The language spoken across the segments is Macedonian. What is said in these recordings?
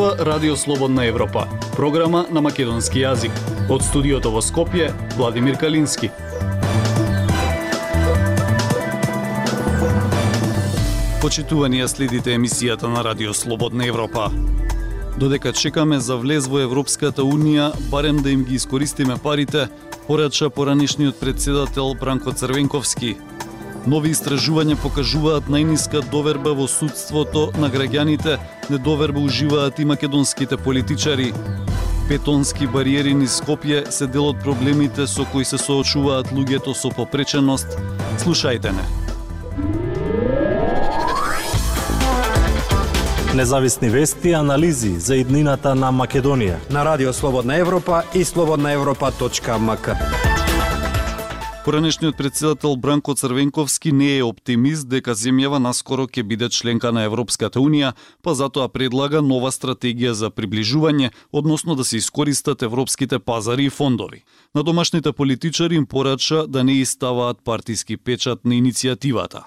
зборува Радио Слободна Европа, програма на македонски јазик. Од студиото во Скопје, Владимир Калински. Почитувани следите емисијата на Радио Слободна Европа. Додека чекаме за влез во Европската Унија, барем да им ги искористиме парите, порача поранишниот председател Бранко Црвенковски. Нови истражувања покажуваат најниска доверба во судството на граѓаните, недоверба уживаат и македонските политичари. Бетонски бариери низ Скопје се дел од проблемите со кои се соочуваат луѓето со попреченост. Слушајте не. Независни вести и анализи за иднината на Македонија на Радио Слободна Европа и слободнаевропа.мк. Поранешниот председател Бранко Црвенковски не е оптимист дека земјава наскоро ќе биде членка на Европската Унија, па затоа предлага нова стратегија за приближување, односно да се искористат европските пазари и фондови. На домашните политичари им порача да не иставаат партиски печат на иницијативата.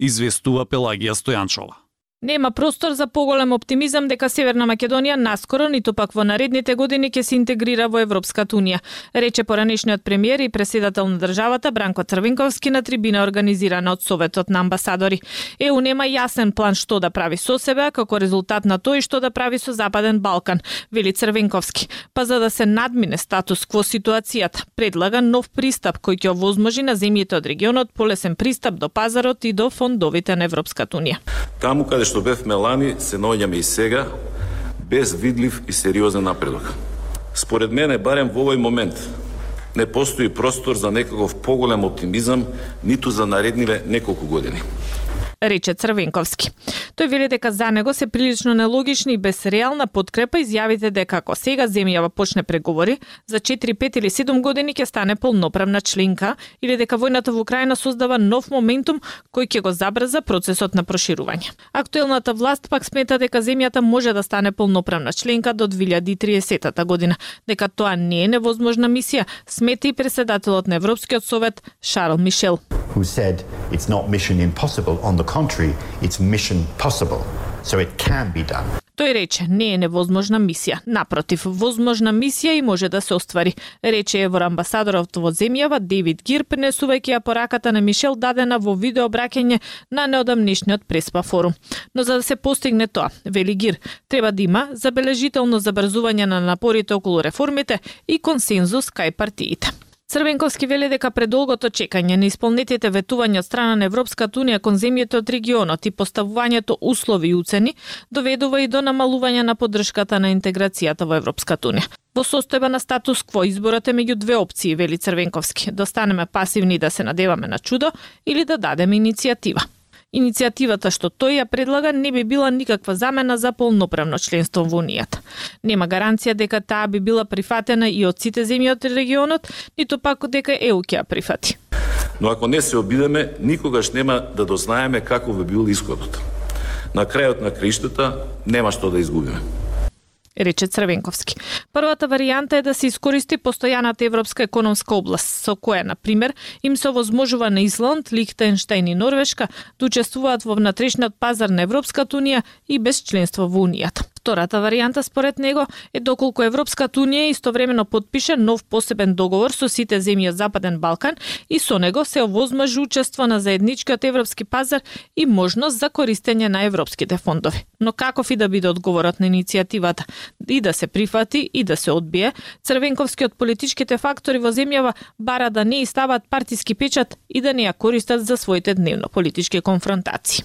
Известува Пелагија Стојанчова. Нема простор за поголем оптимизам дека Северна Македонија наскоро, ниту пак во наредните години ќе се интегрира во Европската Унија, рече поранешниот премиер и преседател на државата Бранко Црвенковски на трибина организирана од Советот на амбасадори. ЕУ нема јасен план што да прави со себе, како резултат на тој што да прави со Западен Балкан, вели Црвенковски. Па за да се надмине статус кво ситуацијата, предлага нов пристап кој ќе овозможи на земјите од регионот полесен пристап до пазарот и до фондовите на Европската Унија. Таму каде што бевме лани, се наоѓаме и сега, без видлив и сериозен напредок. Според мене, барем во овој момент, не постои простор за некаков поголем оптимизам, ниту за наредниве неколку години рече Црвенковски. Тој вели дека за него се прилично нелогични и без реална подкрепа изјавите дека ако сега земјава почне преговори, за 4, 5 или 7 години ќе стане полноправна членка или дека војната во Украина создава нов моментум кој ќе го забрза процесот на проширување. Актуелната власт пак смета дека земјата може да стане полноправна членка до 2030 година, дека тоа не е невозможна мисија, смета и председателот на Европскиот совет Шарл Мишел. Who said it's not mission impossible on the country it's mission possible. So it can be done. Тој рече, не е невозможна мисија. Напротив, возможна мисија и може да се оствари, рече евроамбасадорот во земјава Девид Гир, пренесувајќи ја пораката на Мишел дадена во видеообраќање на неодамнишниот преспа форум. Но за да се постигне тоа, вели Гир, треба да има забележително забрзување на напорите околу реформите и консензус кај партиите. Црвенковски вели дека предолгото чекање на исполнетите ветувања од страна на Европската унија кон земјите од регионот и поставувањето услови и уцени доведува и до намалување на поддршката на интеграцијата во Европската унија. Во состојба на статус кво изборот е меѓу две опции, вели Црвенковски, да станеме пасивни и да се надеваме на чудо или да дадеме иницијатива. Иницијативата што тој ја предлага не би била никаква замена за полноправно членство во Унијата. Нема гаранција дека таа би била прифатена и од сите земји од регионот, ниту пак дека ЕУ ќе ја прифати. Но ако не се обидеме, никогаш нема да дознаеме каков би бил исходот. На крајот на криштата нема што да изгубиме рече Црвенковски. Првата варијанта е да се искористи постојаната европска економска област, со која, на пример, им се овозможува на Исланд, Лихтенштейн и Норвешка да учествуваат во внатрешниот пазар на Европската унија и без членство во унијата. Втората варијанта според него е доколку Европската унија истовремено подпише нов посебен договор со сите земји од Западен Балкан и со него се овозможи учество на заедничкиот европски пазар и можност за користење на европските фондови. Но каков и да биде одговорот на иницијативата, и да се прифати и да се одбие, Црвенковски од политичките фактори во земјава бара да не истават партиски печат и да не ја користат за своите дневно политички конфронтации.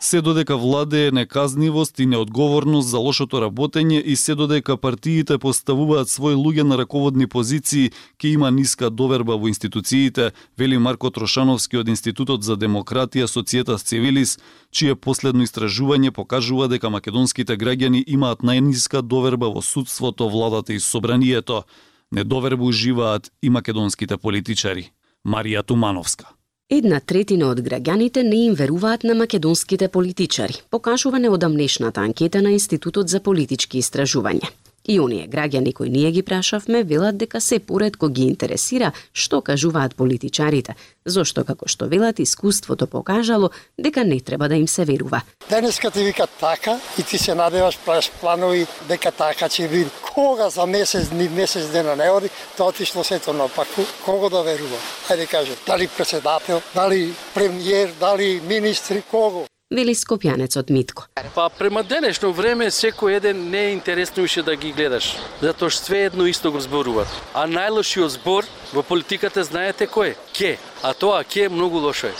Се додека владее неказнивост и неодговорност за лошото работење и се додека партиите поставуваат свои луѓе на раководни позиции, ќе има ниска доверба во институциите, вели Марко Трошановски од Институтот за демократија Социетас Цивилис, чие последно истражување покажува дека македонските граѓани имаат најниска доверба во судството, владата и собранието. Недоверба уживаат и македонските политичари. Марија Тумановска. Една третина од граѓаните не им веруваат на македонските политичари, покажува неодамнешната анкета на Институтот за политички истражувања. И оние граѓани кои ние ги прашавме велат дека се поредко ги интересира што кажуваат политичарите, зошто како што велат искуството покажало дека не треба да им се верува. Денеска ти вика така и ти се надеваш правиш планови дека така ќе биде. Кога за месец дни, месец дена не оди, да тоа отишло сето напаку. Кого да верува? Хајде каже, дали председател, дали премиер, дали министри, кого? Вели скопјанецот Митко. Па према денешно време секој еден не е интересно више да ги гледаш, затоа што све едно исто го зборуваат. А најлошиот збор во политиката знаете кој е? Ке. А тоа ке многу лошо е.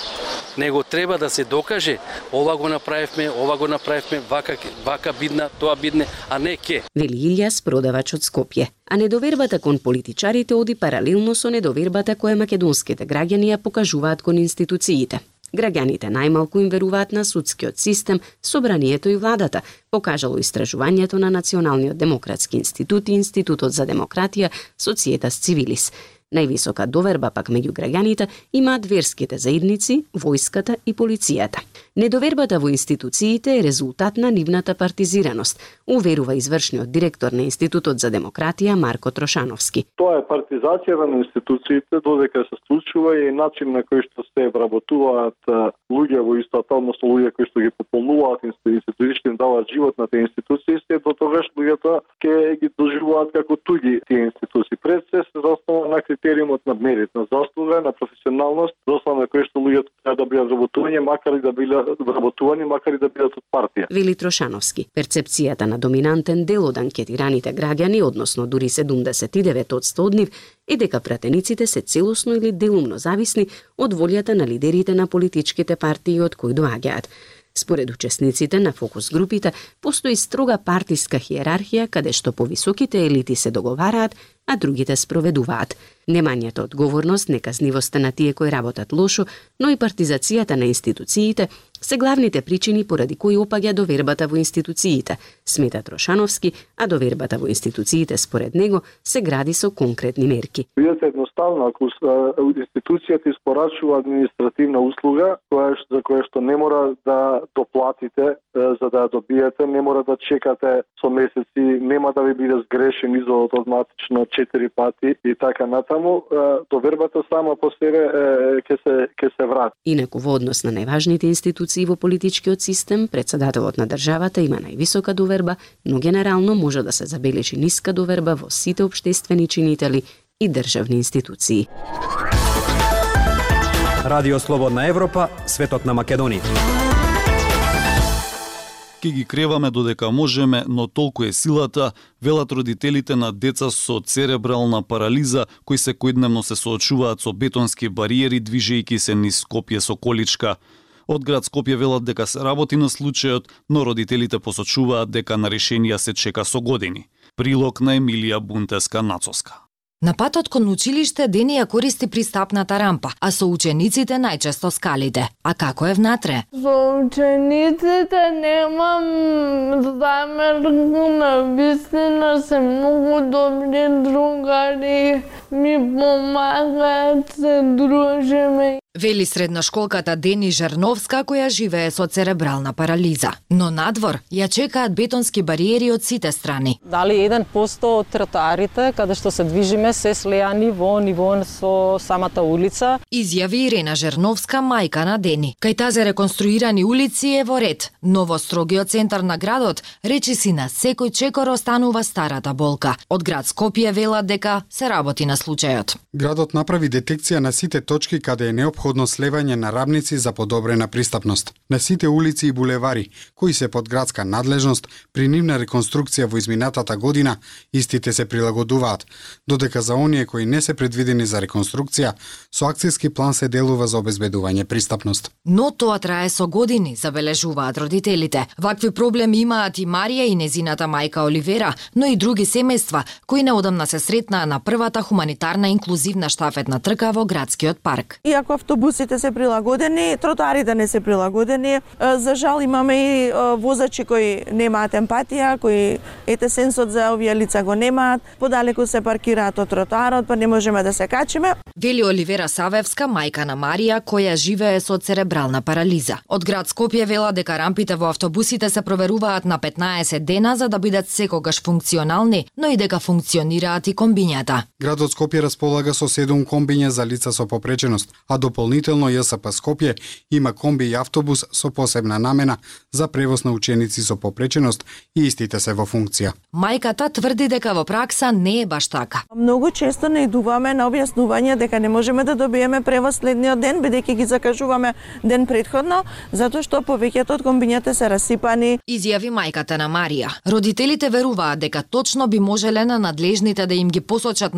Него треба да се докаже, ова го направивме, ова го направивме, вака вака бидна, тоа бидне, а не ке. Вели Илјас, продавач од Скопје. А недовербата кон политичарите оди паралелно со недовербата која македонските граѓани ја покажуваат кон институциите. Граѓаните најмалку им веруваат на судскиот систем, собранието и владата, покажало истражувањето на Националниот демократски институт и Институтот за демократија Социетас Цивилис. Највисока доверба пак меѓу граѓаните имаат верските заедници, војската и полицијата. Недовербата во институциите е резултат на нивната партизираност, уверува извршниот директор на Институтот за демократија Марко Трошановски. Тоа е партизација на институциите, додека се случува и начин на кој што се вработуваат луѓе во истата, односно луѓе кои што ги пополнуваат институциите, им даваат живот на тие институции, се до тогаш луѓето ќе ги доживуваат како туѓи тие институции. Пред се се заснова на критериумот на мерит, на заслуга, на професионалност, дословно кој што луѓето треба да бидат работување, макар и да бидат работувани, макар и да бидат од партија. Вели Трошановски. Перцепцијата на доминантен дел од анкетираните граѓани, односно дури 79% од нив, е дека пратениците се целосно или делумно зависни од волјата на лидерите на политичките партии од кои доаѓаат. Според учесниците на фокус групите, постои строга партиска хиерархија каде што повисоките елити се договараат, а другите спроведуваат. Немањето одговорност, неказнивоста на тие кои работат лошо, но и партизацијата на институциите се главните причини поради кои опаѓа довербата во институциите, смета Трошановски, а довербата во институциите според него се гради со конкретни мерки. Видете едноставно, ако институцијата испорачува административна услуга, која за која што не мора да доплатите за да ја добиете, не мора да чекате со месеци, нема да ви биде сгрешен изодот од матично четири пати и така натаму, довербата сама по себе ќе се ќе се врати. Инаку во однос на најважните институции во политичкиот систем, председателот на државата има највисока доверба, но генерално може да се забележи ниска доверба во сите обштествени чинители и државни институции. Радио Слободна Европа, светот на Македонија ке ги креваме додека можеме, но толку е силата, велат родителите на деца со церебрална парализа кои секојдневно се соочуваат со бетонски бариери движејќи се низ Скопје со количка. Од град Скопје велат дека се работи на случајот, но родителите посочуваат дека на решенија се чека со години. Прилог на Емилија Бунтеска Нацоска. На патот кон училиште Дени ја користи пристапната рампа, а со учениците најчесто скалите. А како е внатре? Со учениците немам замерка, на вистина се многу добри другари, ми помагаат, се дружиме. Вели средношколката Дени Жерновска која живее со церебрална парализа. Но надвор ја чекаат бетонски бариери од сите страни. Дали 1% од тротоарите каде што се движиме се слеани во ниво со самата улица. Изјави Ирена Жерновска, мајка на Дени. Кај тази реконструирани улици е во ред, но во строгиот центар на градот речи си на секој чекор останува старата болка. Од град Скопје велат дека се работи на случајот. Градот направи детекција на сите точки каде е необходно слевање на рамници за подобрена пристапност. На сите улици и булевари, кои се под градска надлежност, при нивна реконструкција во изминатата година, истите се прилагодуваат, додека за оние кои не се предвидени за реконструкција, со акцијски план се делува за обезбедување пристапност. Но тоа трае со години, забележуваат родителите. Вакви проблеми имаат и Марија и незината мајка Оливера, но и други семејства кои неодамна се сретнаа на првата хуманитарна инклузивна штафетна трка во градскиот парк. Иако автобусите се прилагодени, тротоарите не се прилагодени. За жал имаме и возачи кои немаат емпатија, кои ете сенсот за овие лица го немаат, подалеку се паркираат од тротоарот, па не можеме да се качиме. Вели Оливера Савевска, мајка на Марија, која живее со церебрална парализа. Од град Скопје вела дека рампите во автобусите се проверуваат на 15 дена за да бидат секогаш функционални, но и дека функционираат и комбињата. Градот Скопје располага со 7 комбиња за лица со попреченост, а дополнително ЈСП Скопје има комби и автобус со посебна намена за превоз на ученици со попреченост и истите се во функција. Мајката тврди дека во пракса не е баш така. Многу често не идуваме на објаснување дека не можеме да добиеме превоз следниот ден бидејќи ги закажуваме ден предходно, затоа што повеќето од комбињата се расипани. Изјави мајката на Марија. Родителите веруваат дека точно би можеле на надлежните да им ги посочат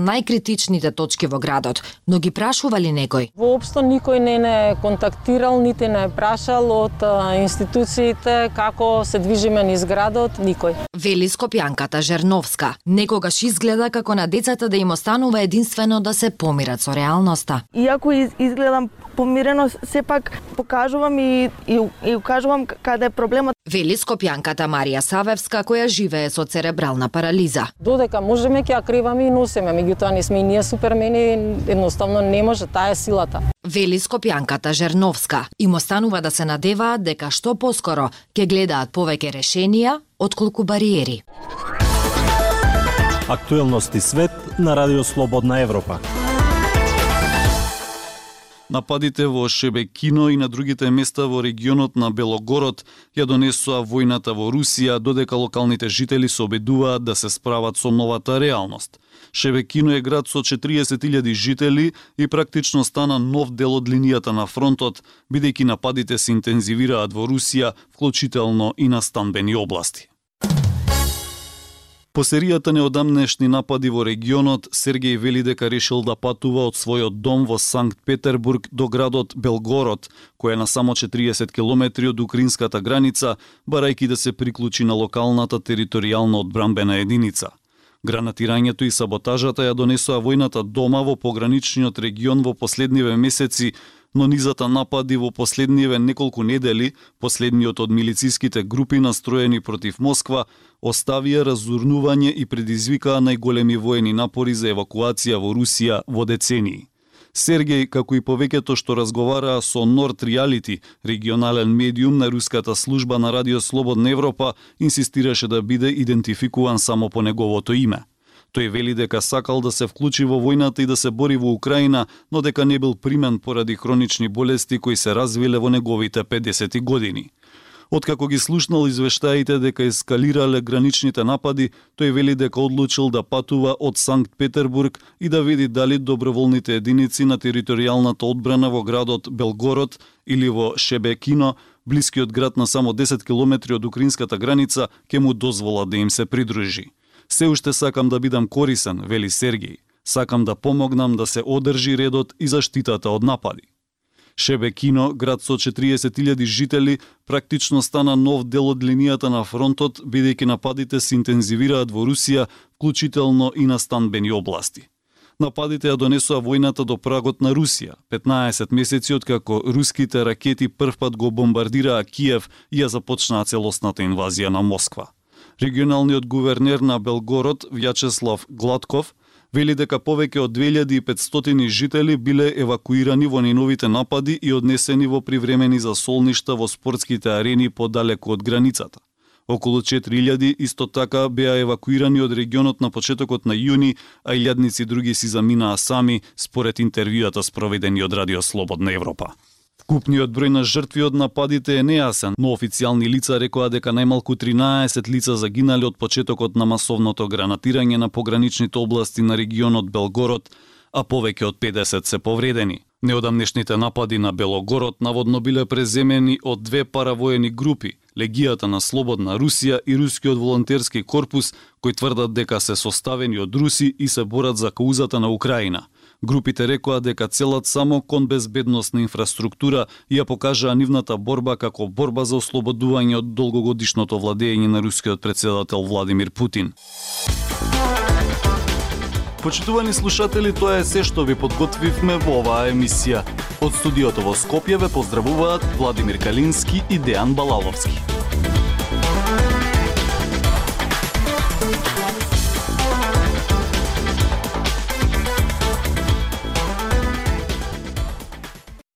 критичните точки во градот, но ги прашували некој? Воопшто никој не не контактирал, нити не прашал од институциите како се движиме низ градот, никој. Вели Скопјанката Жерновска. Некогаш изгледа како на децата да им останува единствено да се помират со реалноста. Иако изгледам помирено, сепак покажувам и, и, и укажувам каде е проблемот. Вели Скопјанката Марија Савевска, која живее со церебрална парализа. Додека можеме ќе ја криваме и носиме, меѓутоа не сме и ние супермени, едноставно не може, таа е силата. Вели Скопјанката Жерновска. Им останува да се надеваат дека што поскоро ќе гледаат повеќе решенија отколку бариери. Актуелности свет на Радио Слободна Европа. Нападите во Шебекино и на другите места во регионот на Белогород ја донесоа војната во Русија, додека локалните жители се обедуваат да се справат со новата реалност. Шебекино е град со 40.000 жители и практично стана нов дел од линијата на фронтот, бидејќи нападите се интензивираат во Русија, вклучително и на станбени области. По серијата неодамнешни напади во регионот, Сергеј вели дека решил да патува од својот дом во Санкт Петербург до градот Белгород, кој е на само 40 километри од украинската граница, барајки да се приклучи на локалната територијална одбранбена единица. Гранатирањето и саботажата ја донесоа војната дома во пограничниот регион во последниве месеци, но низата напади во последниве неколку недели, последниот од милициските групи настроени против Москва, оставија разурнување и предизвикаа најголеми воени напори за евакуација во Русија во децении. Сергеј, како и повеќето што разговараа со Норд Реалити, регионален медиум на руската служба на Радио Слободна Европа, инсистираше да биде идентификуван само по неговото име. Тој вели дека сакал да се вклучи во војната и да се бори во Украина, но дека не бил примен поради хронични болести кои се развиле во неговите 50 години. Откако ги слушнал извештаите дека ескалирале граничните напади, тој вели дека одлучил да патува од Санкт Петербург и да види дали доброволните единици на територијалната одбрана во градот Белгород или во Шебекино, блискиот град на само 10 километри од украинската граница, ќе му дозвола да им се придружи. Се уште сакам да бидам корисен, вели Сергеј. Сакам да помогнам да се одржи редот и заштитата од напади. Шебекино, град со 40.000 жители, практично стана нов дел од линијата на фронтот, бидејќи нападите се интензивираат во Русија, вклучително и на станбени области. Нападите ја донесоа војната до прагот на Русија, 15 месеци откако руските ракети првпат го бомбардираа Киев и ја започнаа целосната инвазија на Москва. Регионалниот гувернер на Белгород, Вјачеслав Гладков, вели дека повеќе од 2500 жители биле евакуирани во неновите напади и однесени во привремени засолништа во спортските арени подалеку од границата. Околу 4000 исто така беа евакуирани од регионот на почетокот на јуни, а илјадници други си заминаа сами, според интервјуата спроведени од Радио Слободна Европа. Вкупниот број на жртви од нападите е нејасен, но официјални лица рекоа дека најмалку 13 лица загинале од почетокот на масовното гранатирање на пограничните области на регионот Белгород, а повеќе од 50 се повредени. Неодамнешните напади на Белогород наводно биле преземени од две паравоени групи, Легијата на Слободна Русија и Рускиот волонтерски корпус, кои тврдат дека се составени од руси и се борат за каузата на Украина – Групите рекоа дека целат само кон безбедносна инфраструктура и ја покажаа нивната борба како борба за ослободување од долгогодишното владење на рускиот председател Владимир Путин. Почитувани слушатели, тоа е се што ви подготвивме во оваа емисија. Од студиото во Скопје ве поздравуваат Владимир Калински и Дејан Балаловски.